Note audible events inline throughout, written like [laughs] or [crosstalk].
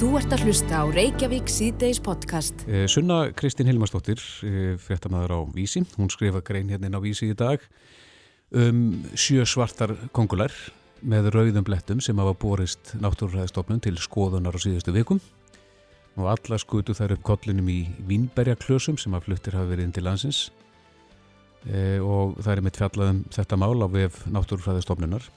Þú ert að hlusta á Reykjavík síðdeis podcast. Eh, Sunna Kristín Hilmarsdóttir, eh, fréttamaður á Vísi, hún skrifa grein hérna inn á Vísi í dag um sjö svartar kongular með rauðum blettum sem hafa borist náttúrufræðistofnun til skoðunar á síðustu vikum. Og alla skutu þær upp kollinum í Vínberjaklösum sem að fluttir hafa verið inn til landsins. E, og það er mitt fjallaðum þetta mál á vef náttúrufræðistofnunar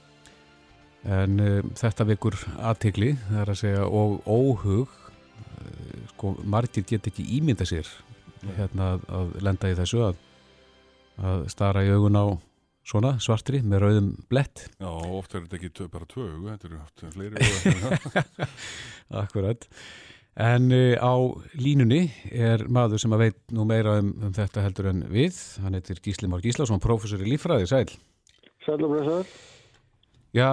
en e, þetta vekur aðtegli, það er að segja og óhug e, sko, margir get ekki ímynda sér hérna að, að lenda í þessu að, að stara í augun á svona svartri með rauðum blett Já, oft er þetta ekki tö, bara tvö augu, þetta eru oft fleiri. [laughs] Akkurat En uh, á línunni er maður sem að veit nú meira um, um þetta heldur en við. Hann heitir Gísli Már Gíslason, prófessor í líffræði, sæl. Sæl og blessaður. Já,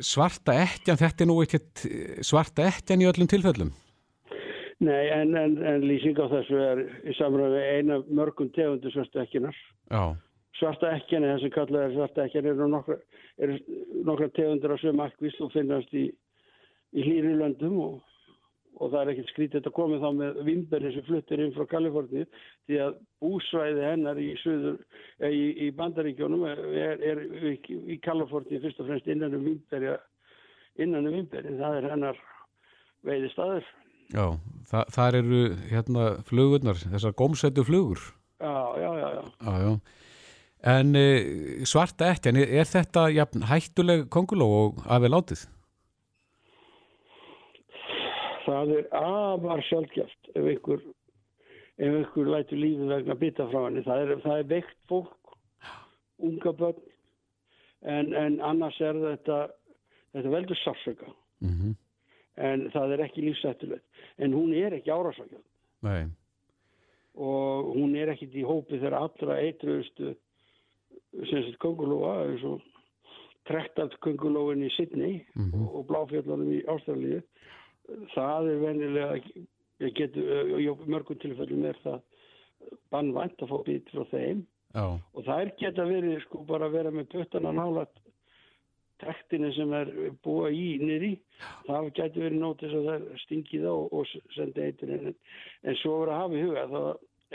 svarta ekkjan, þetta er nú ekkert svarta ekkjan í öllum tilfellum. Nei, en, en, en lýsing á þessu er í samræði eina mörgum tegundu svarta ekkinar. Já, Svarta ekkjan, það sem kallað er svarta ekkjan, eru nokkra, er nokkra tegundur af sömu akkvist og finnast í, í hlýri löndum og, og það er ekkert skrítið að koma þá með vimberði sem fluttir inn frá Kaliforni því að búsvæði hennar í, suður, eh, í, í bandaríkjónum er, er í, í Kaliforni fyrst og fremst innan um vimberja innan um vimberði, það er hennar veiði staður. já, Þa, þar eru hérna flugurnar, þessar gómsættu flugur. Já, já, já, já. Já, já. En uh, svarta ekkjan, er, er þetta jafn, hættuleg konguló og aðeins látið? Það er afar sjálfgeft ef einhver, ef einhver lætur lífið vegna bytta frá henni. Það er, það er veikt fólk, unga börn, en, en annars er þetta, þetta veldur sársöka. Mm En það er ekki lífsættulegt. En hún er ekki árásakjöld Nei, og hún er ekki í hópi þeirra allra eitruðustu sem sett kongulóa eins og trektalt kongulóin í Sydney Mhm. og, og bláfjöldunum í Ástralíu. Það er venilega, ég getur, í mörgum tilfellum er það bannvænt að fá bít frá þeim. Já, og þær geta verið sko bara að vera með puttana nálat trektinu sem er búa í nýri, það getur verið nótis að það stingi það og, og sendi eitur inn. En, en svo verið að hafa í huga þá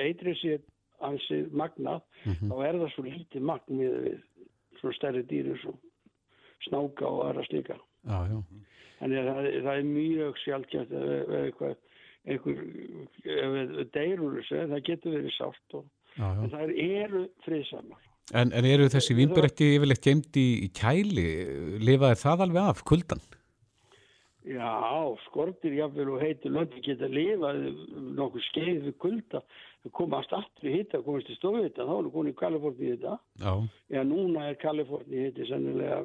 eitrið sér ansið magnað, Mhm. þá er það svo lítið magn við, við svona stærri dýru svo snáka og aðra slíka já, já. Þannig að það, það er mjög sjálfgæft ef einhver, deyrur þessu, það getur verið sátt og, já, en það eru friðsamar. En, en eru þessi vínber ekki yfirleitt geimt í, í kæli? Lifaði það alveg af kuldan? Já, skortir jáfnvel og heitur löndi geta lifað nokkuð skeið við kulda, komast aftur í hitta, komast í stofu hitta, þá er konið í Kaliforni í hitta. Já, Já, núna er Kaliforni hitti sennilega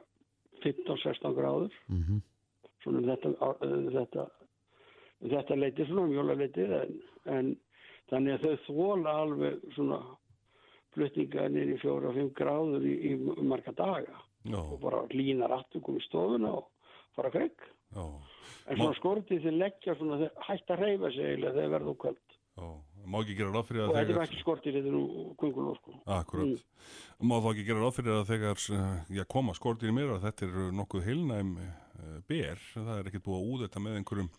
15-16 gráður, mm svona um þetta, uh, þetta, um þetta leiti, svona um jólaleitið, en, en þannig að þau þóla alveg svona flutninga í fjóra og fimm gráður í, í marga daga. Já, og bara línar aftur komið í stofuna og fara já, En svona skortið þeir leggja svona, þeir hægt að reyfa sig eiginlega þegar verða og kvöld. já. Má ekki gera ráð fyrir Og að þetta er þegar... ekki skortið, þetta er nú kunguló, sko. Akkurat. Má þá ekki gera ráð fyrir að þegar eh, já, koma skortir í mér að þetta er nokkuð heilnæm uh, ber, það er ekkert búið að úða þetta með einhverjum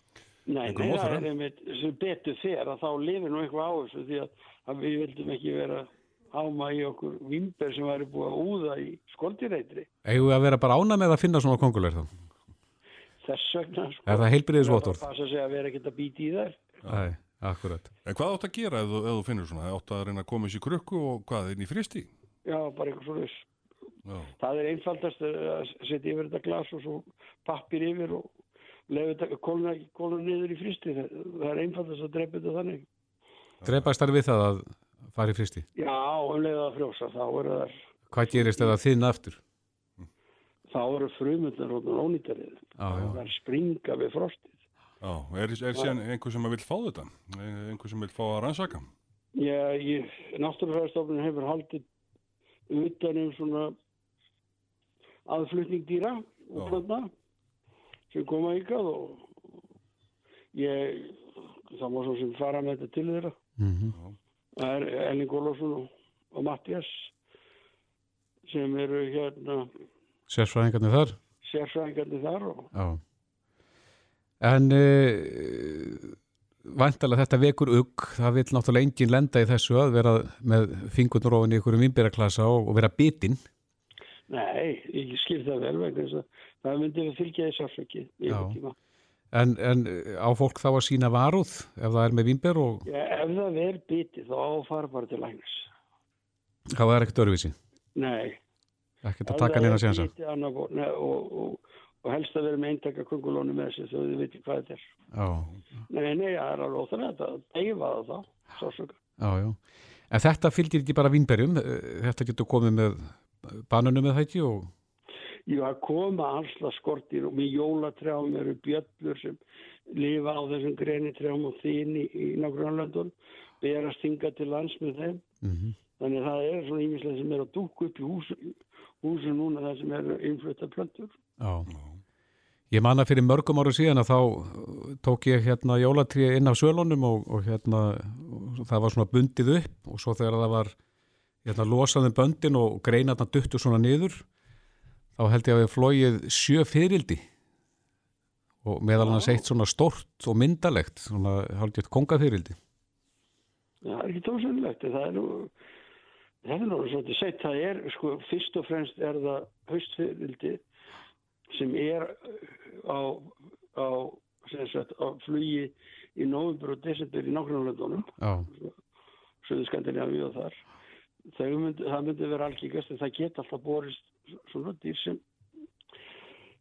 Nei, nei, það er einmitt sem betur fer að þá lifir nú eitthvað á þessu því að, að við vildum ekki vera áma í okkur vimber sem væri búið að úða í skortireitri. Eigum við að vera bara ána með að finna svona kongular þá? Þess vegna, sko. Er það heilbriðisvottorð? Það passa sig að vera ekkert að býti í þær. Nei, akkurat. En hvað átt að gera ef þú, ef þú finnur svona? Átt að reyna að koma þessi krukku og hvað, inn í fristi? Já, bara eitthvað svona þess. Já, Það er einfaldast að setja yfir þetta glas og svo pappir yfir og lefa þetta kólna, kólna niður í fristi. Það, það er einfaldast að drepa þetta þannig. Drepast þar við það að fara í fristi? Já, um leiða að frjósa, þá eru þar, Hvað gerist ef það þinn aftur? þá eru frumundar og ónýttarið. Það er springa við frostið. Já. Er, er síðan einhver sem vil fá þetta? Einhver sem vil fá að rannsaka? Já, ég, náttúrufræðstofnun hefur haldið utan um svona aðflutning dýra og plöndna sem koma ykkar og ég, það má svo sem fara með þetta til þeirra. Mm Það er Elling Ólafsson og, og Mattias sem eru hérna Sérfræðingarnir þar? sérfræðingarnir þar og Já. En uh, vantalega þetta vekur ugg, það vil náttúrulega engin lenda í þessu að vera með fingurnur ofin í einhverjum innbyrjaklasa og, og vera bitinn. Nei, ég skil það vel vegna þess að það myndi við fylgja í tíma. En, en á fólk þá að sína varúð ef það er með vinnbyr og Já, ef það er bitið þá á að fara bara til læknis. þá er ekkert öruvísi. Nei. Ekkert að taka það neina fólk- nei, og, og, og helst að vera með eintaka kungulónu með þessi þó þið veitir hvað þetta er. Já, Nei, nei, það er alveg óþanlega að deyfa það þá, sársöka. já, já. En þetta fylgir ekki bara vinnberjum, þetta getur komið með banunum með hætti og Jú, að koma ansla skortir og með jólatrjám eru bjöllur sem lifa á þessum grenitrjám og þín í, í nágrannlöndun, berast hinga til lands með þeim. mm Þannig að það er svona ímislega sem er að dúka upp í húsu, húsu núna það sem eru innflutta plöntur. Já. Ég manna fyrir mörgum áru síðan að þá uh, tók ég hérna jólatrið inn af sölunum og, og hérna og það var svona bundið upp og svo þegar það var hérna losaðum böndin og greinarna duttu svona niður þá held ég að við flóið sjö fyrildi og meðal hann Já. eitt svona stort og myndalegt svona haldið kongafyrildi. Það er ekki tónsennilegt, það er nú, það er nú svolítið sett, það er, sko, fyrst og fremst er það haustfyrildi sem er á, á, sem sagt, á flugi í november og desember í nágrannlöndunum, Já, söðu Skandinavíu og þar. Myndi, það myndi vera algengast en það geta alltaf borist svona dýr sem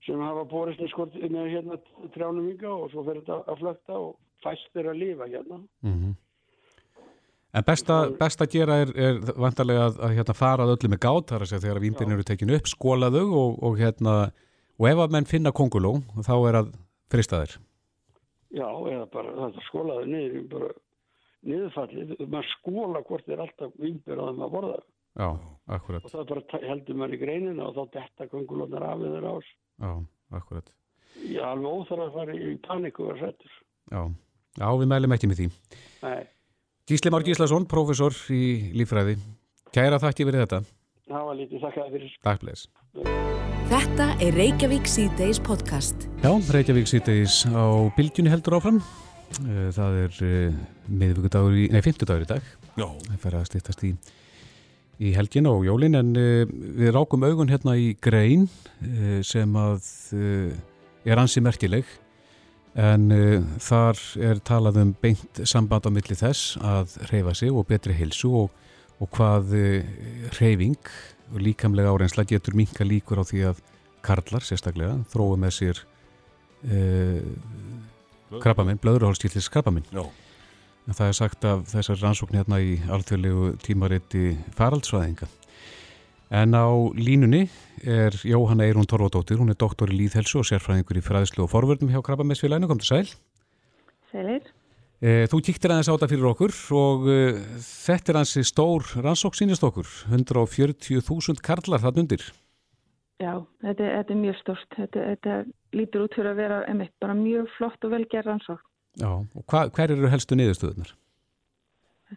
sem hafa borist með skort með hérna trjánum ynga og svo fer þetta að flökta og fæst er að lifa hérna. mhm. En besta, best að gera er, er vantarlega að, að hérna, fara að öllu með gát þar að segja þegar vínbyrn eru tekinu upp, skóla þau og, og, hérna, og ef að menn finna konguló þá er að frista þeir. Já, eða bara skólaði niður, bara niðurfallið, maður skóla hvort er alltaf þeim að borða Já, akkurat. og það bara heldur maður í greinina og þá detta kongulónar af við þeirra ás. Já, akkurat. Er alveg óþarf að fara í paniku og sættur. Já, já við mælum ekki með því. Nei, Gísli Már Gíslason, prófessor í líffræði. Kæra þakki fyrir þetta. það var lítið þakkaði fyrir. Takk bleis. Þetta er Reykjavík C-Days podcast. Já, Reykjavík sýteis á bylgjunni heldur áfram. Eh, Það er uh, miðvíkudagur í, nei, fimmtudagur í dag. Já, Það fer að stýttast í, í helgin og jólin en uh, við rákum augun hérna í grein sem að er ansi merkileg en uh, þar er talað um beint samband á milli þess að reyfa sig og betri heilsu og, og hvað uh, reyfing líkamlega árensla getur minka líkur á því að karlar sérstaklega þróu með sér uh, krabbaminn, blöðruhálskillis krabbaminn Já, En það er sagt af þessar rannsókn hérna í alþjóðlegu tímariti faraldsvæðinga. En á línunni er Jóhanna Eirún Torfadóttir, hún er doktor í líðhelsu og sérfræðingur í fræðslu og forvörnum hjá Krabbamessfélaginu, kom til sæl. Sælir. E, þú kíktir aðeins á þetta fyrir okkur og e, þetta er hansi stór rannsókn sínist okkur, 140.000 karlar það undir. Já, þetta, þetta er mjög stort. Þetta, þetta lítur út fyrir að vera einmitt bara mjög flott og velgerð rannsókn. Já, og hva, hver eru helstu niðurstöðunar?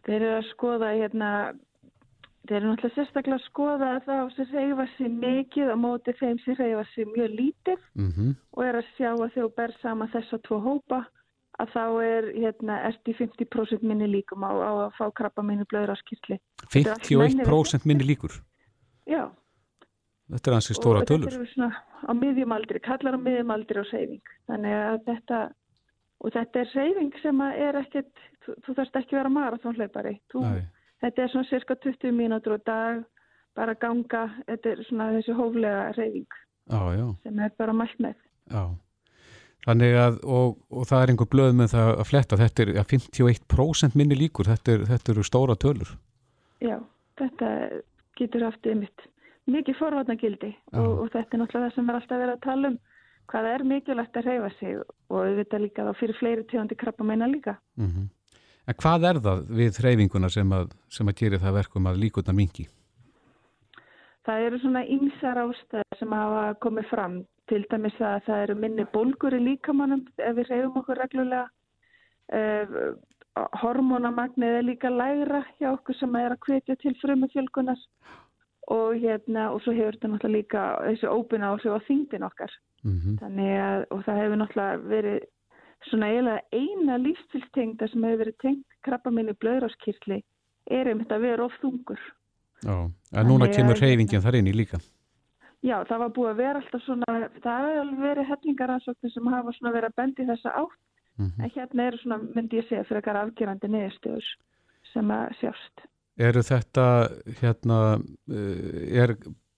Þeir eru að skoða hérna, þeir eru náttúrulega sérstaklega að skoða þá sem reyfa sér mikið á móti þeim sem reyfa sér mjög lítið Mm og er að sjá að þú ber saman þessa tvo hópa að þá er hérna ertu í 50% minni líkum á, á að fá krabba minni er allt mennirnir. 51% minni líkur. Já. Þetta er hansi stóra og tölur. þetta eru svona á miðjumaldri, kallar á miðjumaldri og seyfing. Þannig að þetta, og þetta er seyfing sem er ekkert, þú, þú þarfst ekki að vera marathónleipari. Þetta er svona cirka 20 mínútur á dag, bara ganga, þetta er svona þessi hóflega seyfing sem er bara mælt með. Já, þannig að og, og það er einhver blöð með það að fletta. Þetta er ja, 51% minni líkur. Þetta, er, þetta eru stóra tölur. Já, þetta getur haft ymitt mikið forvarnagildi og, og þetta er náttúrulega það sem er alltaf verið að tala um hvað er mikilvægt að reyfa sig og auðvitað líka þá fyrir fleiri tegandi krabba meina líka. mm En hvað er það við hreyfinguna sem að, sem að gera það verkum að líkurna mingi? Það eru svona ymsar ástæðar sem hafa komið fram, til dæmis að það eru minni bólgur í líkamannum ef við reyfum okkur reglulega. Uh, hormónamagnið er líka lægra hjá okkur sem er að hvetja til frumufjölgunar og, hérna, og svo hefur þetta náttúrulega líka þessi óbyrna áhrif á þingdin okkar. Mm Þannig að, og það hefur náttúrulega verið svona eiginlega eina lífstilstengda sem hefur verið tengt krabba minni blöðráskirtli er einmitt að vera of þungur. Já, en núna kemur reyfingin þar inn í líka. Já, það var búið að vera alltaf svona, það hefur alveg verið hellingaransóknir sem hafa svona verið að bendi þessa átt, Mm en hérna eru svona, myndi ég segja, fyrir ekkar afgerandi niðurstöður sem að sjást. Eru þetta, hérna, uh, er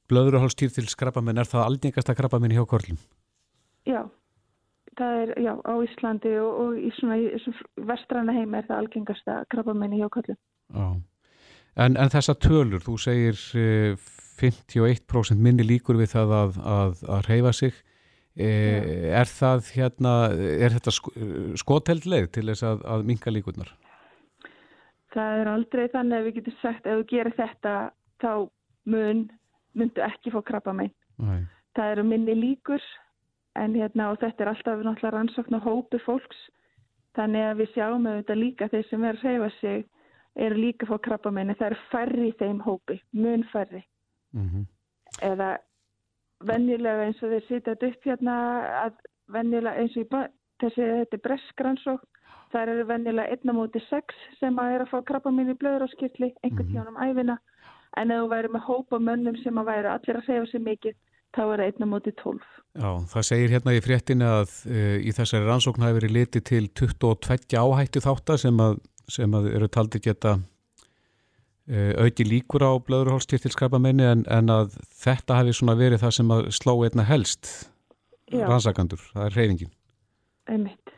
blöðruhálstýr til skrabamenn, er það aldingasta krabamenn hjá korlum? Já, það er, já, á Íslandi og, og í svona, í þessum vestræna heim er það algengasta krabbamenni hjá kollum. Já. En, en þessa tölur, þú segir uh, 51% minni líkur við það að, að, að reyfa sig. E, er það hérna, er þetta sk skoteld leið til þess að, að minka líkurnar? Það er aldrei þannig að við getum sagt ef þú gerir þetta þá mun, myndu ekki fá krabbamenn. Nei. Það eru minni líkur en hérna og þetta er alltaf náttúrulega rannsókn á hópi fólks þannig að við sjáum auðvitað líka þeir sem er að reyfa sig eru líka fá krabbamenni. Það eru færri í þeim hópi, mun færri. Mm eða venjulega eins og þeir sitja þetta upp hérna að venjulega eins og í þessi þetta er breskrannsók þar eru venjulega einna móti sex sem að er að fá krabba mín í blöðuráskirtli einhvern Mhm. tíðan um æfina en ef þú væri með hópa mönnum sem að væri allir að segja sig mikið þá er það einna móti tólf. Já, það segir hérna í fréttinni að uh, í þessari rannsókn hafi verið litið til 22 áhættu þáttar sem að, sem að eru taldi geta auki líkur á blöðurhólstýrtilskrabamenni en, en að þetta hafi svona verið það sem að sló einna helst Já. rannsakandur, það er hreyfingin. Einmitt.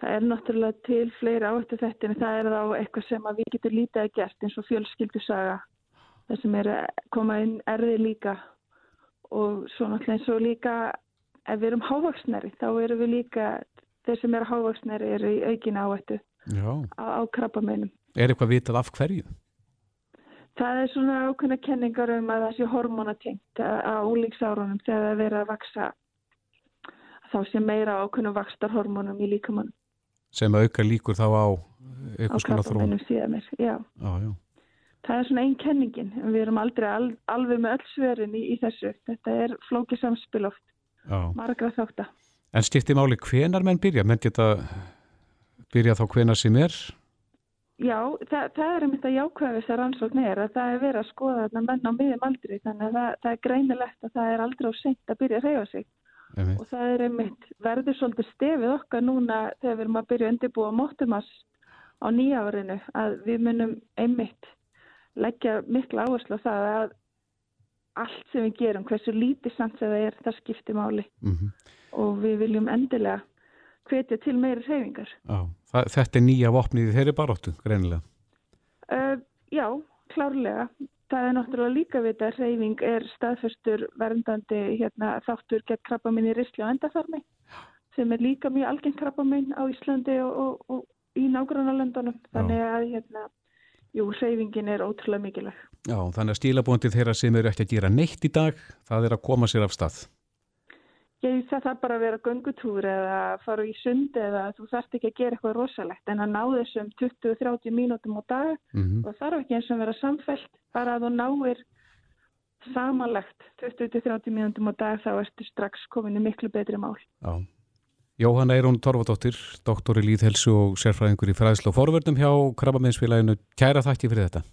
Það er náttúrulega til fleiri áhættu þetta en það er þá eitthvað sem að við getum lítið að gert eins og fjölskyldusaga það sem er að koma inn erði líka og svo náttúrulega eins og líka ef við erum hávaksnari þá erum við líka, þeir sem eru hávaksnari eru í aukin áhættu á, á krabbameinum. Er eitthvað vitað af hverju? Það er svona ákveðna kenningar um að það sé hormonatengt á úlíksárunum þegar það er verið að vaksa þá sé meira ákveðna vakstarhormonum í líkamannum Sem auka líkur þá á á eitthvað svona þróun. krabbameinum síðan mér. Já. Já, já. Það er svona einn kenningin, en við erum aldrei al, alveg með öll svörin í, í þessu. Þetta er flókið samspil oft, já. margra þáttar. En stýtti máli hvenar menn byrja? Menn geta byrja þá hvenar sem er? Já, það, það er einmitt að jákvæða þessar rannsókn er að það er verið að skoða þarna menn á miðjum aldri, þannig að það, það er greinilegt að það er aldrei á seint að byrja að reyfa sig. Einmitt. Og það er einmitt, verður svolítið stefið okkar núna þegar við erum að byrja að undirbúa móttumas á nýjárinu, að við munum einmitt leggja mikla áherslu á það að allt sem við gerum, hversu lítið samt sem það er, það skiptir máli. Mm og við viljum endilega hvetja til meiri hreyfingar. Já, þetta er nýja vopnið í þeirri baróttu, greinilega. Uh, já, klárlega. Það er náttúrulega líka við að hreyfing er staðförstur verndandi hérna, þáttur gegn krabbaminn í risli og endaþarmi sem er líka mjög algengt krabbaminn á Íslandi og, og, og í nágrannalöndunum. Þannig að hérna, jú, hreyfingin er ótrúlega mikilvæg. Já, þannig að stílabóndi þeirra sem eru ekki að gera neitt í dag, það er að koma sér af stað. Ég, það þarf bara að vera göngutúr eða fara í sund eða þú þarft ekki að gera eitthvað rosalegt en að ná þessum 20-30 mínútum á dag Mm og það þarf ekki eins og vera samfellt bara að þú náir samanlegt 20-30 mínútum á dag þá ertu strax komin í miklu betri mál. Já. Jóhanna Eirún Torfadóttir, doktor í líðhelsu og sérfræðingur í fræðslu og forverðum hjá Krabbaminsfélaginu. Kæra þakki fyrir þetta.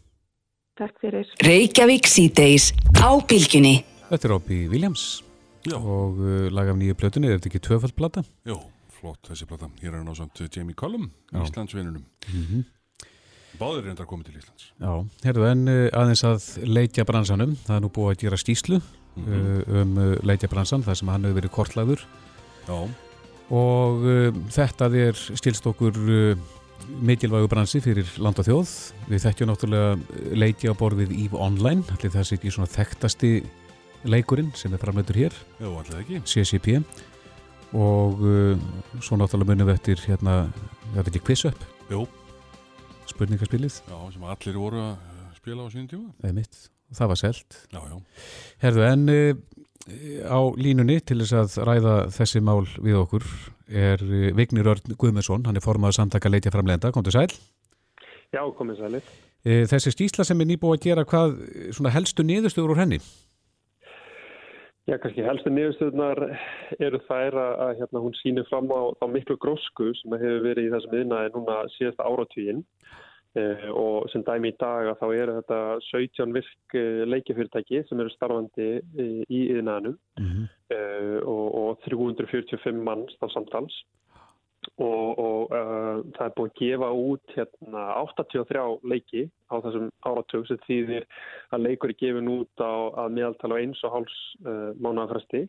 Takk fyrir. Reykjavík síðdeis á bylgjunni. Þetta er Robby Williams Já. og uh, lag af nýju plötunni, er þetta ekki tvöfaldplata? Jó, flott þessi plata. Hér er hann á samt Jamie Cullum, Já. Íslandsvinunum. Mm Báðir reyndar komið til Íslands. Já, herðu en uh, aðeins að leitja bransanum. Það er nú búið að gera skýslu Mhm. uh, um uh, leitja bransan, þar sem hann hefur verið kortlagur Já, og uh, þetta er stilst okkur uh, mikilvægu bransi fyrir land og þjóð. Við þekkjum náttúrulega leitja á borð við EVE Online, allir það sé ekki svona þekktasti leikurinn sem er framleitur hér, ekki. CCP og uh, svo náttúrulega munum við eftir hérna, er þetta ekki quiz up, Jó, spurningaspilið, já, sem allir voru að uh, spila á sínum tíma. eða mitt, það var selt. Já, já. Herðu, en uh, á línunni til þess að ræða þessi mál við okkur er uh, Vignir Örn Guðmundsson, hann er formaður samtaka leitja framlegenda, komdu sæl. Já, komið sælir. Uh, þessi skýsla sem er nýbúið að gera, hvað svona helstu niðurstöður úr henni? Já, kannski helstu niðurstöðunar eru þær að, hérna, hún sýnir fram á, á miklu grósku sem hefur verið í þessum yðnaði núna síðasta áratvíinn eh, og sem dæmi í dag að þá eru þetta 17 virk eh, leikifyrirtæki sem eru starfandi eh, í yðnaðinum mm -hmm. eh, og, og 345 manns þá samtals og, og uh, það er búin að gefa út hérna, 83 leiki á þessum áratug sem þýðir að leikur er gefin út á að meðaltala eins og háls uh, mánuðafræsti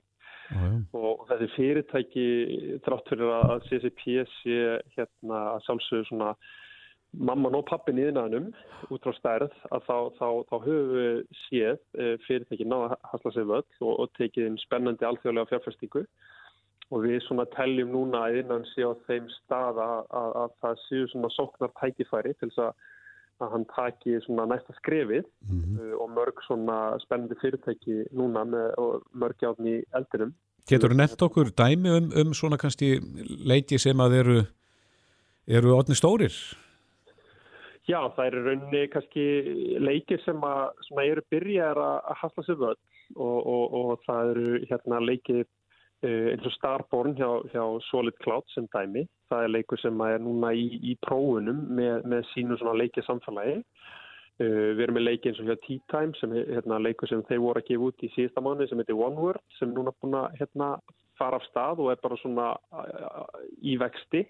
og þessi fyrirtæki þrátt fyrir að CCP sé hérna að sjálfsögur svona mamman og pappin í þinnaðnum út frá stærð að þá, þá, þá höfum við séð uh, fyrirtæki náða hasla sig völl og, og tekið inn spennandi alþjóðlega fjárfæstingu og við svona teljum núna að innan sé á þeim stað að, að, að það séu svona sóknar tækifæri til þess að, að hann taki svona næsta skrefið mm -hmm. og mörg svona spennandi fyrirtæki núna með mörg játn í eldinum. Getur þú nefnt okkur dæmi um, um svona kannski leiki sem að eru, eru odni stórir? Já, það eru raunni kannski leikir sem að eru byrjar að hasla sér völd og, og, og það eru hérna leikir eins og Starborn hjá, hjá Solid Cloud sem dæmi. Það er leikur sem er núna í, í prófunum með, með sínu leikið samfélagi. Uh, við erum með leiki eins og hjá Tea Time sem er hérna, leikur sem þeir voru að gefa út í síðasta mánu sem heitir One Word sem núna búin að hérna, fara af stað og er bara svona í vexti.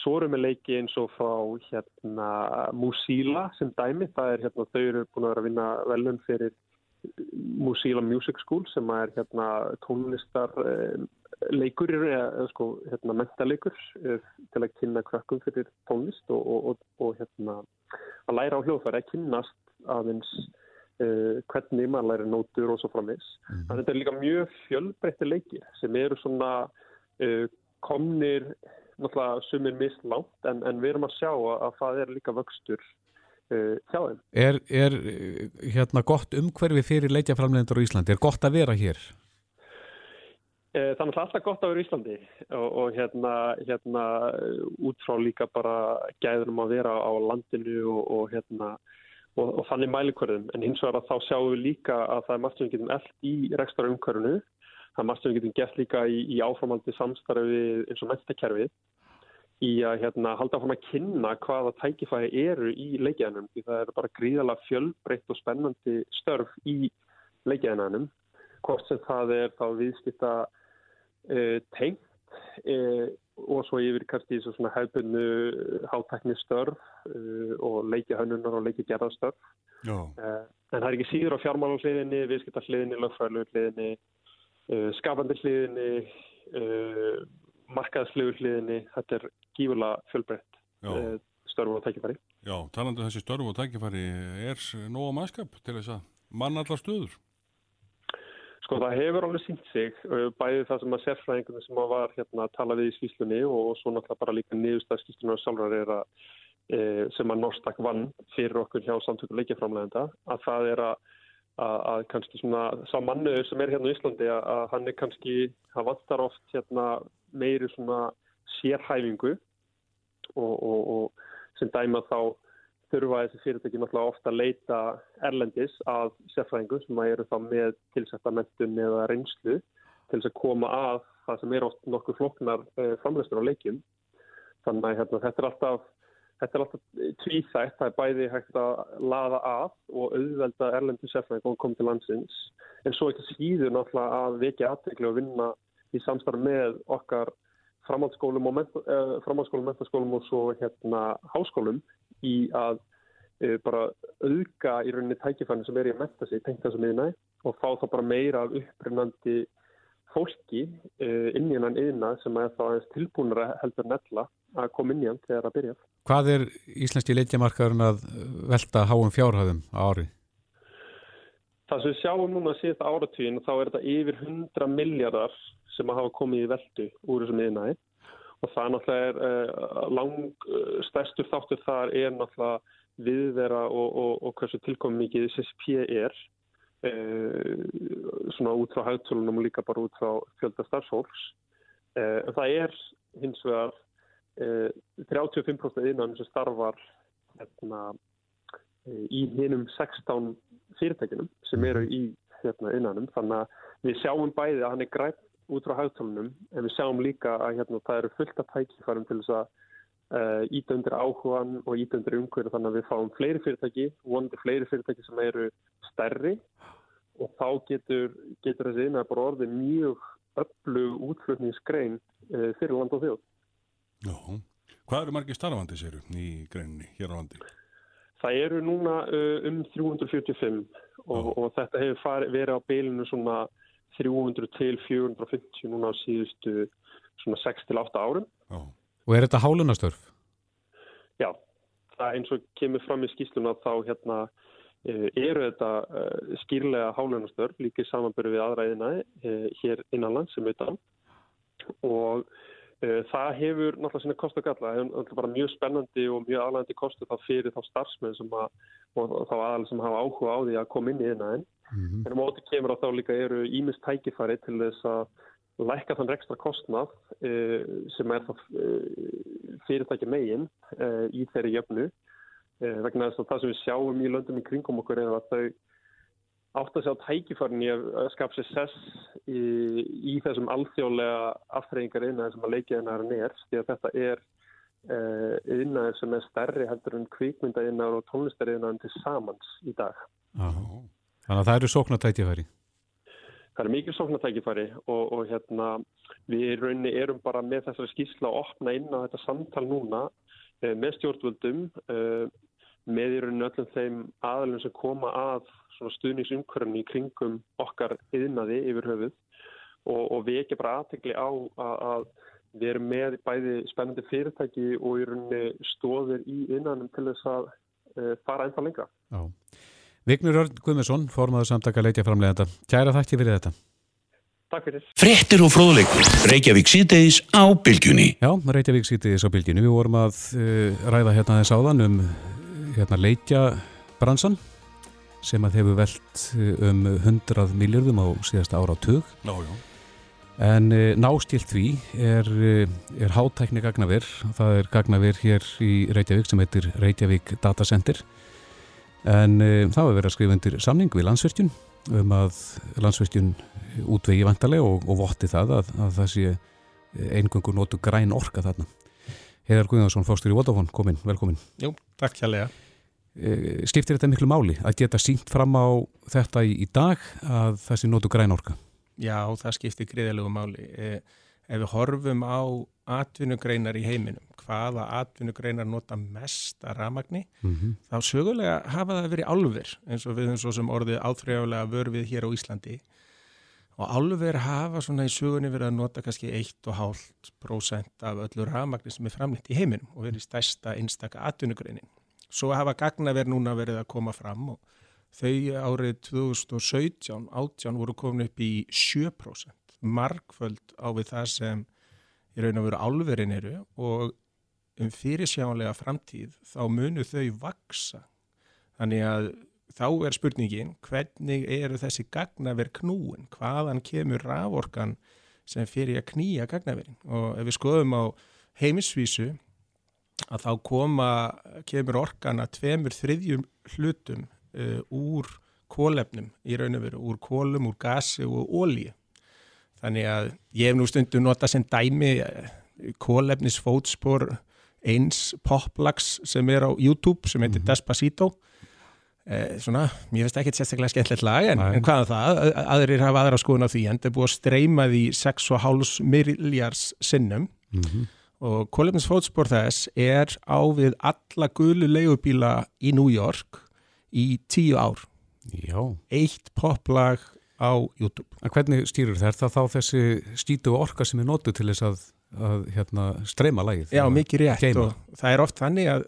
Svo erum við leiki eins og frá hérna, Musila sem dæmi. Það er hérna þau eru búin að vera að vinna velun fyrir Musila Music School sem er hérna tónlistar eh, eða sko hérna mentaleikur eh, til að kynna krökkum fyrir tónlist og, og, og hérna að læra á hljóðfæri að kynnast aðeins uh, hvernig maður læri nótur og svo framins. Mm. Þetta er líka mjög fjölbreytti leikir sem eru svona uh, komnir náttúrulega sumir mislátt en, en við erum að sjá að, að það er líka vöxtur hjá þeim. Er, er hérna gott umhverfi fyrir leikjaframlegendur á Íslandi? Er gott að vera hér? Uh, það er alltaf gott að vera í Íslandi og, og hérna, hérna út frá líka bara gæðunum að vera á landinu og, og hérna og, og þannig mælikvörðum en hins vegar að þá sjáum við líka að það er margt sem við getum eld í rekstra umhverfunu það er margt sem við getum gert líka í, í áframaldi samstarfi eins og mestakerfið í að hérna, halda fram að kynna hvaða tækifæri eru í leikjænum því það er bara gríðalega fjölbreytt og spennandi störf í leikjænanum hvort sem það er þá viðskipta uh, tengt uh, og svo yfir kannski svona hefðbunnu hátækni störf uh, og leikjahönnunar og leikjagerðarstörf. En það er ekki síður á fjármálum viðskipta hliðinni, lögfræðlu hliðinni skapandi hliðinni markaðslegu hliðinni, þetta er gífurlega fjölbreytt eh, störfu og tækifæri. Já, talandu um þessi störfu og tækifæri, er nóga mannskap til þess að mann allar stöður? Sko það hefur alveg sínt sig, eh, bæðið það sem að sérfræðingunum sem að var hérna að tala við í skýslunni og svo náttúrulega bara líka niðurstaðskýslunum og sjálfrar er að e, sem að Norstak vann fyrir okkur hjá samtöku leikjaframlegenda, að það er að að, kannski svona sá mannuður sem er hérna í Íslandi að, hann er kannski, hann vantar oft hérna meiri svona sérhæfingu og, og, og sem dæma þá þurfa þessi fyrirtæki náttúrulega ofta að leita erlendis að sérfræðingu sem að eru þá með tilsættamentun eða reynslu til þess að koma að það sem er oft nokkuð floknar eh, framleystur á leikjum. Þannig að hérna, þetta er alltaf Þetta er alltaf tvíþægt, það er bæði hægt að laða að og auðvelda erlendu sérfræðing og koma til landsins. En svo ekki síður náttúrulega að vekja aðteglu og vinna í samstarf með okkar framhaldsskólum og uh, framhaldsskólum, mentaskólum og svo hérna háskólum í að uh, bara auðga í rauninni tækifæni sem er í að menta sig, tengta sem yfirnæg og fá þá bara meira af upprinnandi fólki uh, inn í hennan yfirnæg sem er þá aðeins tilbúinara heldur nella að koma inn í hann þegar það byrja. Hvað er íslenski leitjamarkaðurinn að velta háum fjárhæðum á ári? Það sem við sjáum núna síðan áratvíðin þá er þetta yfir 100 miljardar sem að hafa komið í veldu úr þessum yfirnæði og það náttúrulega er uh, lang uh, stærstur þáttur þar er náttúrulega viðvera og, og, og hversu tilkomið mikið SSP er uh, svona út frá hægtölunum og líka bara út frá fjölda starfsfólks en það er hins vegar 35% innan sem starfar hérna, í hinnum 16 fyrirtækinum sem eru í hérna, innanum þannig að við sjáum bæði að hann er græn út frá hagtálunum en við sjáum líka að hérna, það eru fullt af tækifærum til þess að uh, íta undir áhugan og íta undir umhverju þannig að við fáum fleiri fyrirtæki, vonandi fleiri fyrirtæki sem eru stærri. Og þá getur, getur þessi innan bara orðið mjög öflug útflutningsgrein uh, fyrir land og þjóð. Já, hvað eru margir starfandi séru í greininni hér á landi? Það eru núna uh, um 345 og, og þetta hefur fari, verið á beilinu svona 300 til 450 núna á síðustu svona 6-8 árum. Já. Og er þetta hálunastörf? Já, það eins og kemur fram í skýsluna þá hérna uh, eru þetta uh, skýrlega hálunastörf líka í samanbyrju við aðræðina hér innanland sem utan og það hefur náttúrulega sinna kost og galla, það hefur bara mjög spennandi og mjög aðlægandi kostu þá fyrir þá starfsmenn sem að, og þá aðalega sem hafa áhuga á því að koma inn í innæðin mm -hmm. en á móti kemur á þá líka eru ímist tækifæri til þess að lækka þann ekstra kostnað uh, sem er það uh, fyrirtæki megin uh, í þeirri jöfnu. Vegna þess að það sem við sjáum í löndum í kringum okkur er að þau átt að sjá tækifærin í að skapa sér sess í, í þessum alþjóðlega aftreyingar innan sem að leikja innan er því að þetta er innan sem er stærri heldur en kvíkmynda innan og tónlistari innan til samans í dag Aha. Þannig að það eru sóknartækifæri Það er mikið sóknartækifæri og, og hérna, við rauninni erum bara með þessari skísla að opna inn á þetta samtal núna eh, með stjórnvöldum eh, með í rauninni öllum þeim aðalum sem koma að stuðningsumkörðunni í kringum okkar yðnaði yfir höfuð og, og við ekki bara aðtegli á að, að við erum með bæði spennandi fyrirtæki og í rauninni stóðir í yðnanum til þess að uh, fara ennþá lengra. Já. Vignur Örn Guðmesson, formadur samtaka leitja framlega þetta. Kæra þakki fyrir þetta. Takk fyrir. Frettir og fróðleikur. Reykjavík síðdeis á bylgjunni. Já, Reykjavík síðdeis á bylgjunni. Við vorum að uh, ræða hérna þess áðan um hérna leitja bransan sem að hefur velt um 100 miljardum á síðasta ára á já. En uh, nástilt því er, er hátækni gagnaver. Það er gagnaver hér í Reykjavík sem heitir Reykjavík Data Center en þá hefur verið að skrifa undir samning við landsverkjun um að landsverkjun útvegi vantarlega og, og votti það að, að það sé eingöngur nótu græn orka þarna. Heiðar Guðjónsson, fórstur í Vodafone, komin, velkomin. Jú, takk hjállega. E, skiptir þetta miklu máli að geta sínt fram á þetta í, í dag að það sé nótu græn orka? Já, það skiptir greiðalegu máli. E, ef við horfum á atvinnugreinar í heiminum, hvaða atvinnugreinar nota mest að ramagni, mm -hmm. þá sögulega hafa það verið álver eins og við höfum svo sem orðið áþrjálega vörfið hér á Íslandi og álver hafa svona í sögunni verið að nota kannski 1,5% af öllu ramagni sem er framleitt í heiminum og verið stærsta einstaka atvinnugreinin. Svo hafa gagnaver núna verið að koma fram og þau árið 2017 átján voru komin upp í 7% markföld á við það sem í raun og veru álverin eru og um fyrirsjánlega framtíð þá munu þau vaksa. Þannig að þá er spurningin hvernig eru þessi gagnaver knúin, hvaðan kemur raforkan sem fyrir að knýja gagnaverin? Og ef við skoðum á heimisvísu að þá koma, kemur orkan að tveimur þriðjum hlutum uh, úr kólefnum í raun og veru, úr kólum, úr gasi og ólíu. Þannig að ég hef nú stundu nota sem dæmi uh, kólefnisfótspor eins poplags sem er á YouTube sem heitir mm -hmm. Despacito eh, svona, mér finnst ekki sérstaklega skemmtilegt lag en, en hvaða um það, aðrir hafa aðra skoðun á því en það er búið að streyma því 6,5 miljars sinnum mm -hmm. Og kólefnisfótspor þess er á við alla gulu leigubíla í New York í tíu ár Já. eitt poplag á YouTube En hvernig stýrur þetta þá þessi skítu orka sem er nótu til þess að að hérna, streyma lægið. Já, mikið rétt geima. og það er oft þannig að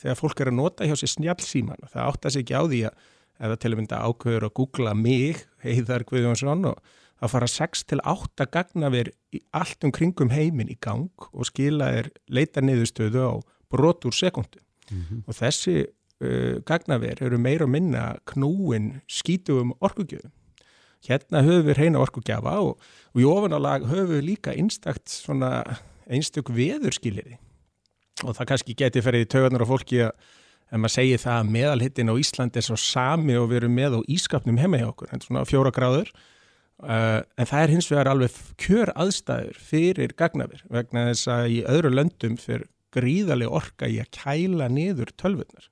þegar fólk er að nota hjá sér snjálfsíman það átt að segja ekki á því að það til að mynda ákveður að googla mig heiðar Guðjónsson og það fara 6-8 gagnaver í allt um kringum heiminn í gang og skila er leita niðurstöðu á brotur sekundu mm -hmm. og þessi uh, gagnaver eru meira og minna knúin skítugum orkugjöfum. Hérna höfum við reyna orkugjafa og, og í ofanálag höfum við líka einstakt svona einstök veðurskiliði og það kannski geti ferið í taugarnar á fólki að ef maður segir það að meðalhittin á Íslandi er svo sami og við erum með á ískapnum heima hjá okkur, en svona fjóra gráður Uh, en það er hins vegar alveg kjör aðstæður fyrir gagnaver vegna þess að í öðru löndum fyrir gríðarlega orka í að kæla niður tölvunar.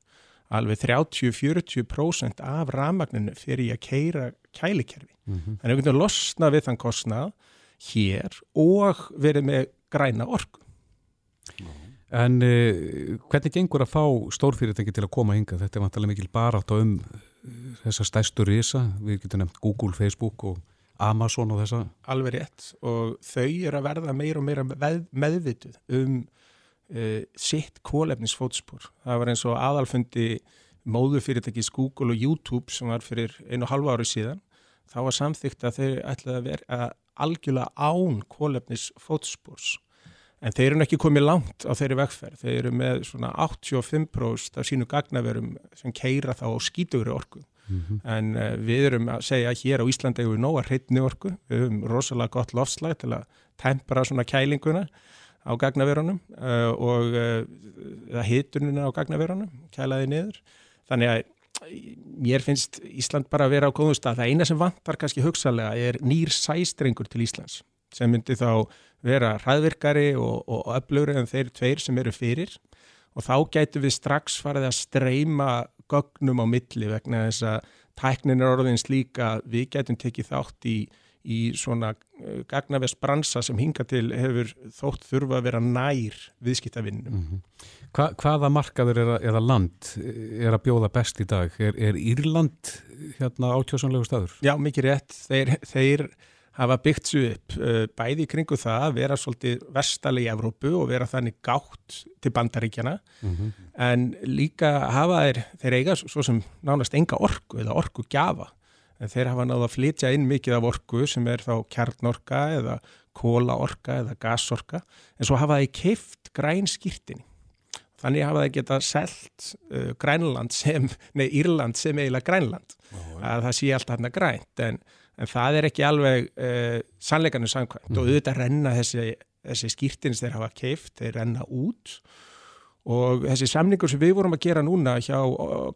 Alveg 30-40% af ramagninu fyrir að keira kælikerfi. Mm -hmm. Þannig að við getum losna við þann kostnað hér og verið með græna orku. En uh, hvernig gengur að fá stórfyrirtæki til að koma hinga? Þetta er vantilega mikil barátt á um þessa stæstu risa. Við getum nefnt Google, Facebook og Amazon og þessa. Alveg rétt og þau eru að verða meira og meira með, meðvituð um uh, sitt kólefnisfótspor. Það var eins og aðalfundi móðufyrirtækis Google og YouTube sem var fyrir einu og halva ári síðan. Þá var samþygt að þau ætlaði að vera algjörlega án kólefnisfótspors. En þeir eru ekki komið langt á þeirri vegferð. Þeir eru með svona 85% af sínu gagnaverum sem keira þá á skítugri orku. Mm -hmm. En uh, við erum að segja að hér á Íslandi hefur við nóga hreitni orku. Við höfum rosalega gott lofslag til að tempera svona kælinguna á gagnaverunum uh, og uh, hitununa á gagnaverunum, kælaði niður. Þannig að mér finnst Ísland bara að vera á góðum stað. Það eina sem vantar kannski hugsalega er nýr sæstrengur til Íslands sem myndi þá vera hraðvirkari og, og öflugri en þeir tveir sem eru fyrir og þá gætu við strax farið að streyma gögnum á milli vegna þess að tæknin er orðin slíka við gætum tekið þátt í, í svona uh, gagnavest bransa sem hinga til hefur þótt þurfa að vera nær viðskiptavinnum. Mm -hmm. Hva, hvaða markaður er að, eða land er að bjóða best í dag? Er, er Írland hérna átjósanlegu staður? Já, mikið rétt. Þeir, þeir hafa byggt svo upp uh, bæði kringu það að vera svolítið verstali í Evrópu og vera þannig gátt til bandaríkjana mm -hmm. en líka hafa þeir, þeir eiga svo sem nánast enga orku eða orku gjafa en þeir hafa náða að flytja inn mikið af orku sem er þá kjarnorka eða kólaorka eða gasorka. En svo hafa þeir keift græn skýrtinni þannig hafa þeir geta selt uh, Grænland sem, nei Írland sem eiginlega Grænland. Oh, að það sé allt hann að grænt. En en það er ekki alveg uh, sannleikanum samkvæmt. Mm. og auðvitað renna þessi, þessi skýrtins þeir hafa keift, þeir renna út. Og þessi samningur sem við vorum að gera núna hjá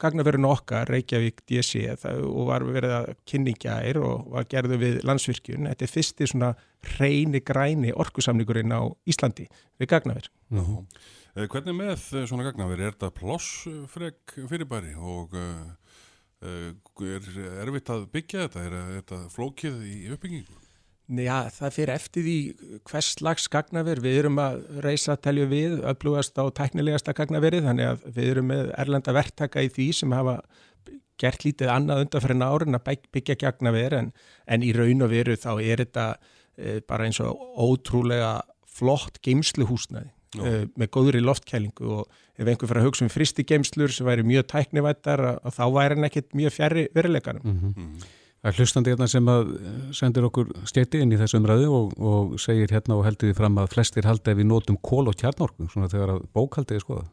gagnaverðinu okkar, Reykjavík DC og var verið að kynningjaðir og var gerðu við landsvirkjun þetta er fyrsti svona reyni græni orkusamningurinn á Íslandi við gagnaverð mm -hmm. Hvernig með svona gagnaverð, er þetta plossfreg fyrirbæri? Og uh, Eh, er erfitt að byggja þetta? Er þetta flókið í uppbyggingu? Já, það fyrir eftir því hvers slags gagnaver. Við erum að reysa telju við, upplúast á tæknilegasta gagnaveri þannig að við erum með erlenda verktaka í því sem hafa gert lítið annað undan fyrir nárin að byggja gagnaver en, en í raun og veru þá er þetta e, bara eins og ótrúlega flott geimsluhúsnaði uh, með góður í loftkælingu og ef einhver fyrir að hugsa um fristi geimslur sem væri mjög tæknivættar að þá væri hann ekkit mjög fjari veruleikanum. Mm -hmm. Það er hlustandi hérna sem að eh, sendir okkur stjæti inn í þessu umræðu og, og segir hérna og heldur því fram að flestir haldi ef við nótum kól og kjarnorku svona þegar að bókaldiði skoða.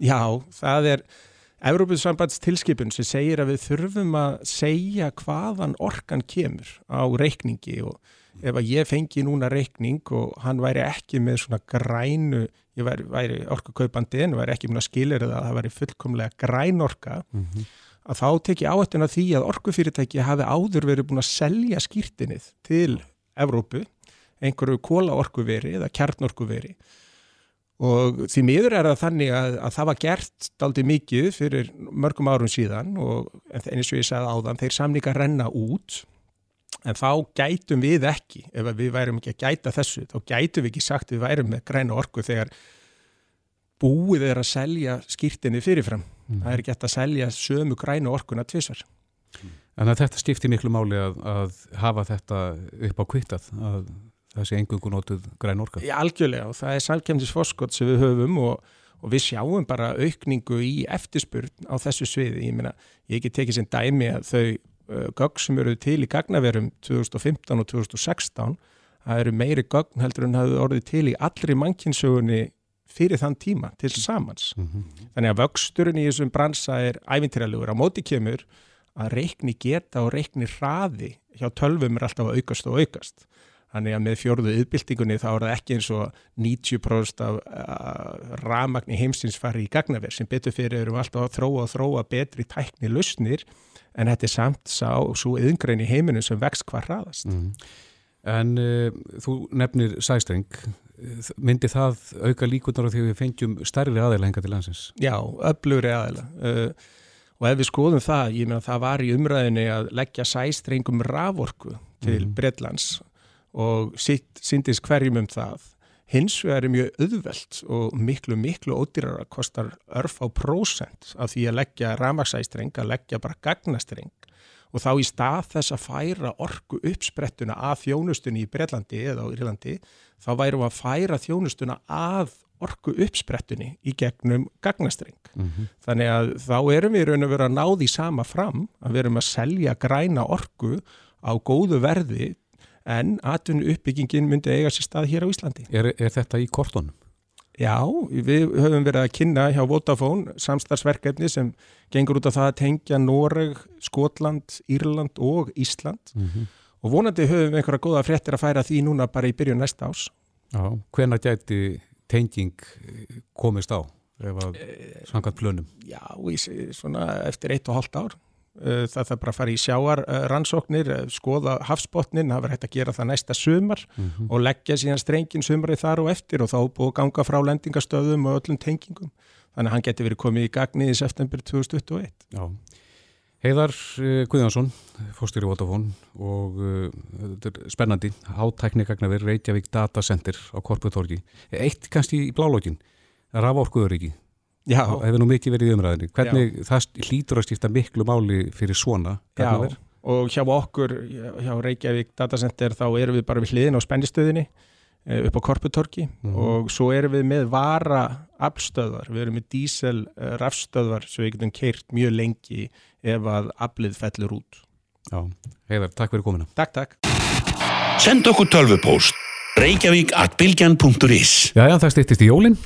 Já, það er Európussambands tilskipun sem segir að við þurfum að segja hvaðan orkan kemur á reikningi og ef að ég fengi núna reikning og hann væri ekki með svona grænu, ég væri, væri orkukaupandi en væri ekki með skilir að það væri fullkomlega grænorka mm -hmm. að þá teki áhættin að því að orkufyrirtæki hafi áður verið búin að selja skýrtinnið til Evrópu, einhverju kólaorkuveri eða kjarnorkuveri og því miður er það þannig að, að það var gert daldi mikið fyrir mörgum árum síðan og eins og ég sagði áðan, þeir samlinga renna út en þá gætum við ekki, ef við værum ekki að gæta þessu, þá gætum við ekki sagt við værum með græna orku þegar búið er að selja skýrtinni fyrirfram. Mm. Það er ekki að selja sömu græna orkuna tvísvar. En þetta stifti miklu máli að, að hafa þetta upp á kvittað, að það sé engungu nótuð græn orka? Já, algjörlega og það er salkjæmsisfoskott sem við höfum og, og við sjáum bara aukningu í eftirspurn á þessu sviði. Ég meina, ég ekki tekið sem dæmi að þau Uh, gögn sem eru til í gagnaverum 2015 og 2016 það eru meiri gögn heldur en hafðu orðið til í allri mannkynsögunni fyrir þann tíma til samans. Mm -hmm. þannig að vöxturinn í þessum bransa er ævintýralugur á móti kemur að reikni geta og reikni hraði hjá tölvum er alltaf að aukast og aukast. Þannig að með fjörðu yðbildingunni þá er það ekki eins og 90% af uh, ramagn í heimsins fari í gagnaver sem betur fyrir erum alltaf að þróa og þróa betri tækni lausnir en þetta er samt sá svo yðngrein í heiminu sem vext hvað hraðast. Mm. En uh, þú nefnir sæstreng, myndi það auka líkunar á því við fengjum stærri aðeila henga til landsins? Já, öflugri aðeila. Uh, og ef við skoðum það, ég meina það var í umræðinni að leggja sæstrengum raforku til mm. Breitlands og síndist hverjum um það. Hins vegar er mjög auðvelt og miklu, miklu ódýrar að kostar örf á prósent af því að leggja ramagsæstreng, að leggja bara gagnastreng og þá í stað þess að færa orgu uppsprettuna að þjónustunni í Breitlandi eða á Írlandi, þá værum við að færa þjónustuna að orgu uppsprettunni í gegnum gagnastreng. Mm -hmm. Þannig að þá erum við raun að vera að ná því sama fram að við erum að selja græna orgu á góðu verði en atvinnu uppbyggingin myndi eiga sér stað hér á Íslandi. Er, er þetta í kortónum? Já, við höfum verið að kynna hjá Vodafone samstarfsverkefni sem gengur út af það að tengja Noreg, Skotland, Írland og Ísland mm -hmm. og vonandi höfum við einhverja góða fréttir að færa því núna bara í byrjun næsta ás. Já, hvena gæti tenging komist á ef að svangat plönum? Já, svona eftir eitt og hálft ár. Eh, það þarf bara að fara í sjáar eh, rannsóknir, eh, skoða hafsbotnin, það verður hægt að gera það næsta sumar mm -hmm. og leggja síðan strengin sumari þar og eftir og þá búið ganga frá lendingastöðum og öllum tengingum. Þannig að hann getur verið komið í gagni í september 2021. Já. Heiðar Guðjónsson, fórstur í Votafón og þetta er spennandi, hátæknigagnaver Reykjavík Data Center á Korputorgi. Eitt kannski í blálógin, Raforkuður ekki. Já. Það hefur nú mikið verið í umræðinni. Hvernig Já. það hlýtur að skipta miklu máli fyrir svona? Já, og hjá okkur, hjá Reykjavík Datacenter, þá erum við bara við hliðin á spennistöðinni eh, upp á Korputorki mm -hmm. og svo erum við með vara afstöðvar, við erum með dísel uh, rafstöðvar sem við getum keirt mjög lengi ef að aflið fellur út. Já, heiðar, takk fyrir komina. Takk, takk. Send okkur tölvupóst reykjavík.bilgjan.is Já, já, það stýttist í jólinn,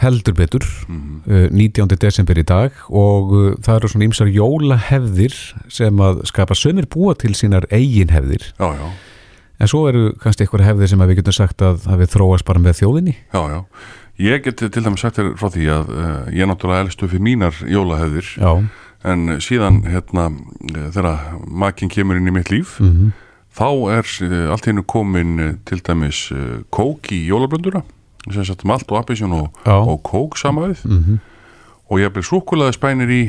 heldur betur mm. uh, 19. desember í dag og uh, það eru svona ýmsar jólahefðir sem að skapa sömur búa til sínar eigin hefðir. Já, já. En svo eru kannski eitthvað hefðir sem við getum sagt að, að við þróast bara með þjóðinni. Já, já, ég get til dæmis sagt þér frá því að uh, ég náttúrulega elstu fyrir mínar jólahefðir. Já. En síðan, hérna, þegar makinn kemur inn í mitt líf mm -hmm þá er uh, allt hennu komin uh, til dæmis uh, kók í jólablönduna sem settum allt og appisjón og, og kók samaðið. Mm -hmm. og ég bleið súkulaði spænir í,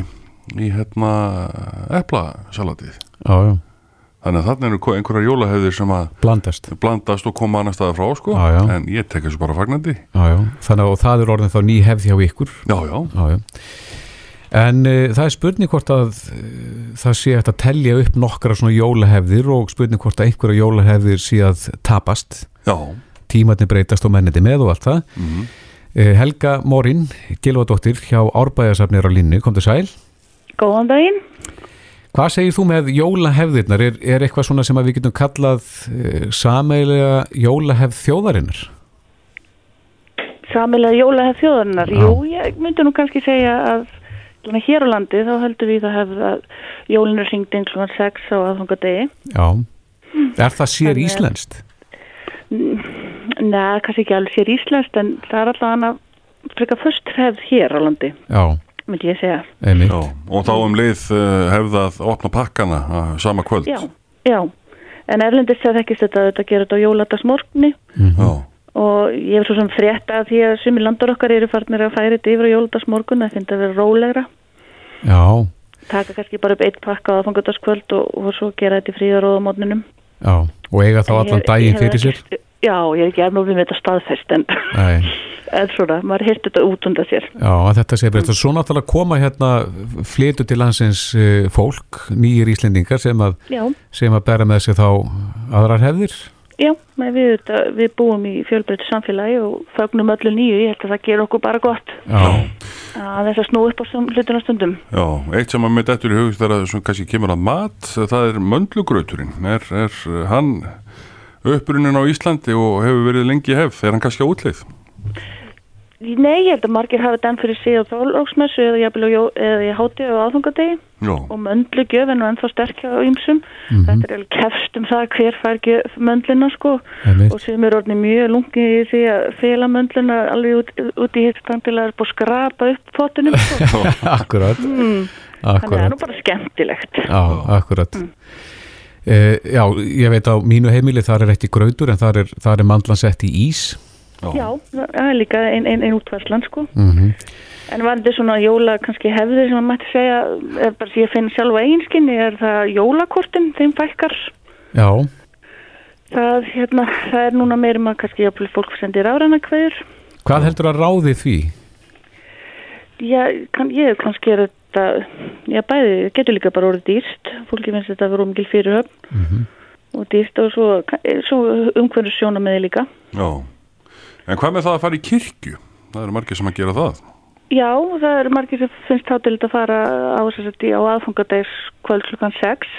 í hérna eplasalatið. Þannig að þarna eru einhverjar jólahefðir sem að blandast, blandast og koma annar staði frá sko. Já, já. en ég tek þessu bara fagnandi. Já, þannig að það er orðin þá ný hefð hjá ykkur. Já já En uh, það er spurning hvort að uh, það sé að telja upp nokkra svona jólahefðir og spurning hvort að einhverja jólahefðir sé að tapast. Já. Tímatni breytast og menniti með og allt það. Mm -hmm. uh, Helga Mórin, Gilvardóttir hjá Árbæðarsafnir á Linnu, kom til sæl. Góðan daginn. Hvað segir þú með jólahefðirnar? Er, er eitthvað svona sem við getum kallað sameilega jólahefð þjóðarinnar? Sameilega jólahefð þjóðarinnar? Já. Jú, ég myndi nú kannski segja að hér á landi þá heldur við að hefða jólinu ringt eins og 6 á aðfangadegi Já, er það sér Þannig, íslenskt? Nei, kannski ekki alveg sér íslenskt en það er alltaf hana frekar först hefð hér á landi Já. myndi ég segja. Já, og þá um leið eh, hefðað opna pakkana uh, sama kvöld. Já, já. En erlendist það ekki þetta að þetta gera þetta á jóladagsmorgni mm -hmm og ég hef svo sem frétt að því að sumi landar okkar eru farnir að færi þetta yfir á jóludagsmorgun það finnst að vera rólegra. Já. Taka kannski bara upp eitt pakka á fangöldaskvöld og, og svo gera þetta í fríðaróða mótninum Já, og eiga þá allan daginn fyrir sér? Já, ég er ekki erfnum við þetta staðfest en, [laughs] svona, maður heilt þetta út undan sér. Já, þetta sé breytt. Og svo náttúrulega koma hérna flitu til landsins eh, fólk, nýjir íslendingar sem að, sem að bera með sig þá aðrar hefðir Já, við, við búum í fjölbreyttu samfélagi og fagnum öllu nýju, ég held að það ger okkur bara gott Já. að þess að snú upp á hlutuna stundum. Já, eitt sem að mitt eftir í hugst er að sem kannski kemur að mat, það er möndlugrauturinn, er, er hann upprunin á Íslandi og hefur verið lengi hefð, er hann kannski á útleið? Nei, ég held að margir hafa den fyrir á þólóksmessu eða ég háti á aðfangadegi og möndlu gjöfin og ennþá sterkja á ymsum. Mm -hmm. Þetta er alveg kefst um það hver fær möndlina sko og sem er orðin mjög lungi í því að fela möndlina alveg út, út í hitt til að er búið að skrapa upp fótunum sko. [laughs] Akkurát. Mm. þannig að það er nú bara skemmtilegt Já, akkurat mm. uh, Já, ég veit á mínu heimili þar er ekki grautur en þar er, þar er mandlan sett í ís Já, það er líka einn ein, ein útvarslan sko mm -hmm. En var þetta svona jóla kannski hefðir sem maður mætti segja, er bara því að finna sjálfa eiginskinni, er það jólakortin þeim fækkar? Já. Það, hérna, það er núna meirum að kannski jáfnvel fólk sendir áræna hverjur. Hvað heldur að ráði því? Já, kann, ég kannski er þetta, já bæði, getur líka bara orðið dýrst, fólki finnst þetta að vera umgil fyrirhöfn mm -hmm. og dýrst og svo, svo umhverju sjóna með þið líka. Já, en hvað með það að fara í kirkju? Það eru margir sem að gera það. Já, það eru margir sem finnst hátild að fara á, á aðfangadegs kvöld klukkan 6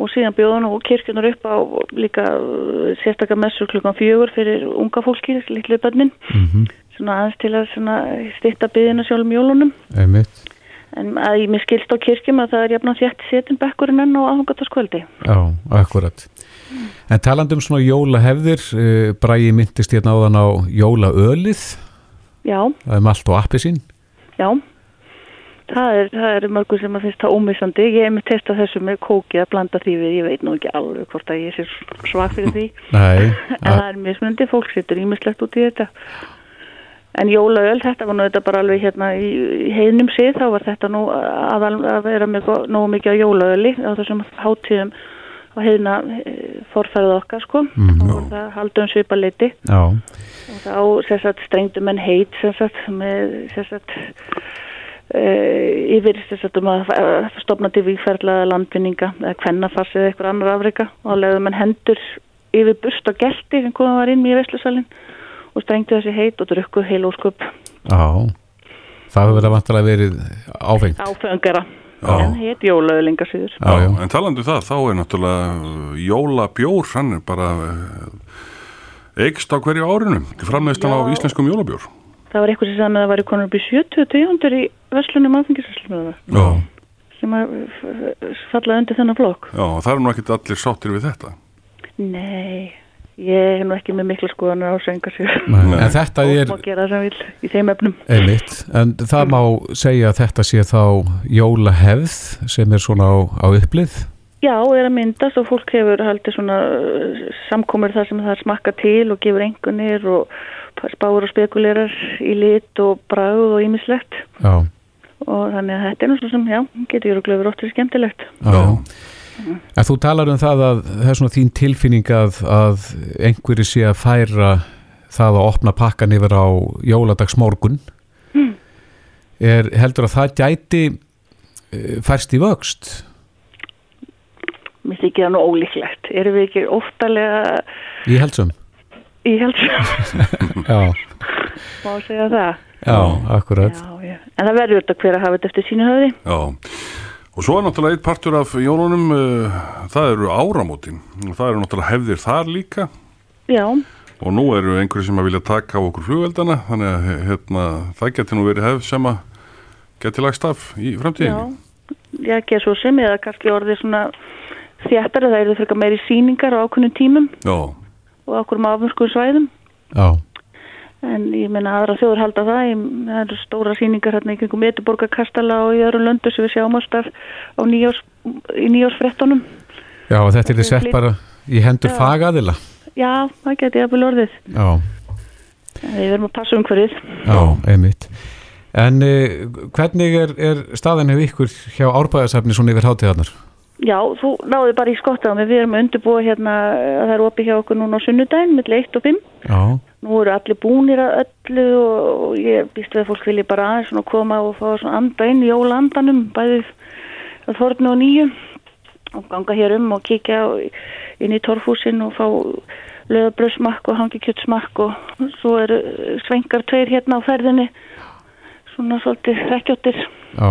og síðan bjóðan og kirkjunar upp á líka uh, sérstakar messur klukkan fjögur fyrir unga fólki, litlu bönnin mm -hmm. svona aðeins til að stitta byðina sjálfum jólunum Einmitt. en að ég mér skilst á kirkjum að það er jafn að þjætti setin bekkurinn enn á aðfangatarskvöldi Já, akkurat. En talandum svona jólahefðir uh, Bræði myndist hérna áðan á jólaölið Já Það er malt og appi sín Já Það er, það er mörgur sem að finnst það ómissandi. Ég hef með testa þessu með kóki að blanda því við, ég veit nú ekki alveg hvort að ég sé svag fyrir því. [laughs] Nei. en það er mismunandi, fólk sittur ímislegt út í þetta. En jólaöl, þetta var nú þetta bara alveg hérna í, í heiðnum sig, þá var þetta nú að, að vera með nú mikið á jólaöli á þessum háttíðum á heiðna eh, forfærið okkar sko. Mm, og það haldum svipa liti. Já. Og þá sérsagt strengdum en heit sérsagt með sérsagt Uh, yfir þessum að stopna til výferðlaða landvinninga eða kvennafass eða eitthvað annar afrika og leðum en hendur yfir bust og gelti sem komið var inn í Veslusalinn og strengti þessi heit og drukku heil ósköp Já, það hefur verið vantilega verið áfengt Áfengara, en heit jólaöðlingarsýður En talandu um það, þá er náttúrulega jólabjór, hann er bara eigst á hverju árunum framleistan á íslenskum jólabjór. Það var eitthvað sem sagði með að það var í konur upp í 70 tegundur í Veslunum áfengisveslunum sem að falla undir þennan flokk. Já, það er nú ekkit allir sáttir við þetta. Nei, ég er nú ekki með mikla skoðanar á senga sig. En þetta er... Og má gera það sem vil í þeim efnum. Einmitt, en það má segja að þetta sé þá jólahefð sem er svona á, á upplið? Já, er að myndast og fólk hefur haldið svona samkomur þar sem það smakka til og gefur engunir og spáur og spekulerar í lit og bráð og ímislegt já. og þannig að þetta er náttúrulega sem, já, getur glöfur óttur skemmtilegt Já, mm. En þú talar um það að það er svona þín tilfinning að, að einhverju sé að færa það að opna pakkan yfir á jóladagsmorgun mm. er heldur að það gæti e, færst í vöxt Mér þykir það nú ólíklegt erum við ekki oftalega Í helsum Ég held svo. já. Má segja það. Já, akkurat. Já, já. En það verður þetta hver að hafa þetta eftir sínu höfði. Já, og svo er náttúrulega eitt partur af jólunum, uh, það eru áramótin. Það eru náttúrulega hefðir þar líka. Já. Og nú eru einhverju sem að vilja taka á okkur flugveldana, þannig að hérna, það getur nú verið hefð sem að geti lagst af í framtíðinu. Já, ekki að svo sem, eða kannski orðið svona þjættar, það eru fyrir meiri síningar á ákunnum tímum. Já og okkur með afmörskuðu svæðum Já. En ég menna aðra þjóður halda það. Ég, það eru stóra síningar hérna í kringum Ediborgarkastala og í öðru löndu sem við sjáum alltaf á nýjós, í nýjósfrettunum Já, þetta er þið sett bara í hendur fagaðila. Já, það geti byrja orðið. Já. Við verðum að passa um hverjið Já, einmitt. En eh, hvernig er, er staðan hefur ykkur hjá árbæðarsafni svona yfir hátíðarnar? Já, þú náðu bara í skotta á mig, við erum að undirbúa hérna að það eru opið hjá okkur núna á sunnudaginn millir 1 og 5. Já. Nú eru allir búnir að öllu og ég býst við að fólk vilja bara aðeins svona koma og fá svona anda inn í jólandanum, bæðið að þorfnu og nýju og ganga hér um og kíkja inn í torfhúsin og fá löðabröðsmakk og hangikjötsmakk og svo eru svengar tveir hérna á ferðinni, svona svolítið rekkjóttir. Já.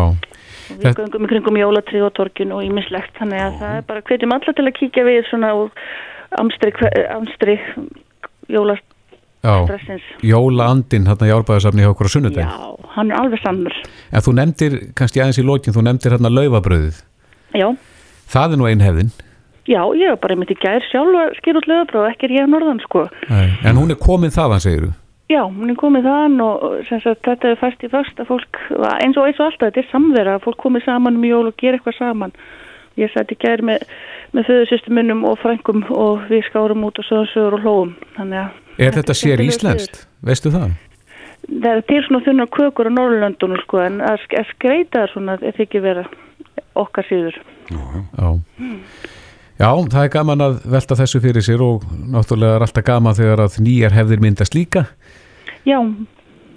Við göngum í kringum jólatri og torkin og ímislegt þannig að það er bara hvetjum alla til að kíkja við svona amstri, amstri jólastressins. Jólaandinn hérna í árbæðarsafni hjá okkur á sunnudegin. Já, hann er alveg sannur. En þú nefndir, kannski aðeins í lókin, þú nefndir hérna laufabröðið. Já. Það er nú einn hefðin. Já, ég hef bara myndið gær sjálf að skýra út laufabröð, ekki er ég að norðan sko. Nei. En hún er komin þaðan, segir þú? Já, hún er komið þann og sagt, þetta er fæst í fyrst að fólk, eins og eins og alltaf, þetta er samverða, fólk komið saman um jól og gera eitthvað saman. Ég sætti gæri með, með föðusystumunum og frængum og við skárum út og sögur og hlóum. Er þetta sér íslenskt? Veistu það? Það er til svona þunnar kökur á Norrlöndunum sko en að skreita það svona þetta ekki vera okkar síður. Já. Já, það er gaman að velta þessu fyrir sér og náttúrulega er alltaf gaman þegar að nýjar hefðir myndast líka. Já,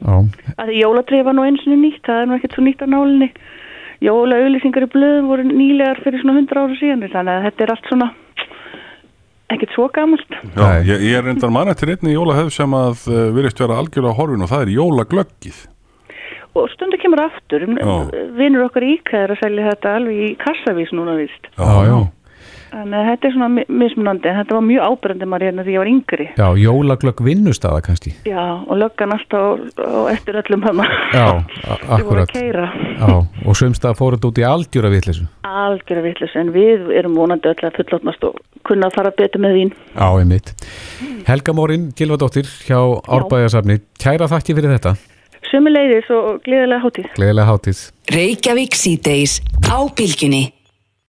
Já. að jóladrið var nú eins og nýtt, það er nú ekkert svo nýtt á nálinni. Jólaauðlýsingar í blöðum voru nýlegar fyrir svona 100 ára síðan, þannig að þetta er allt svona ekkert svo gamalt. Já, ég, ég er reyndar mann eftir einni jólahöf sem að uh, virðist vera algjörlega horfin og það er jólaglöggið. Og stundu kemur aftur, vinnur okkar íkæður að selja þetta alveg í kassavís núna vist. Já, já. Þannig að þetta er svona mismunandi, en þetta var mjög ábyrgandi maður hérna því ég var yngri. Já, jólaglögg vinnustada kannski. Já, og löggan alltaf og eftir öllum hann. Já, [laughs] akkurat. Já, og sömstað fóruð út í algjöra vittlisu. Algjöra vittlisu, en við erum vonandi öll að fullotnast og kunna að fara betur með þín. Já, einmitt. Helga Mórin, Gilvardóttir hjá Árbæðarsafni, kæra þakki fyrir þetta. Sömuleiðis og gleðilega hátíð. Gleðilega hátíð.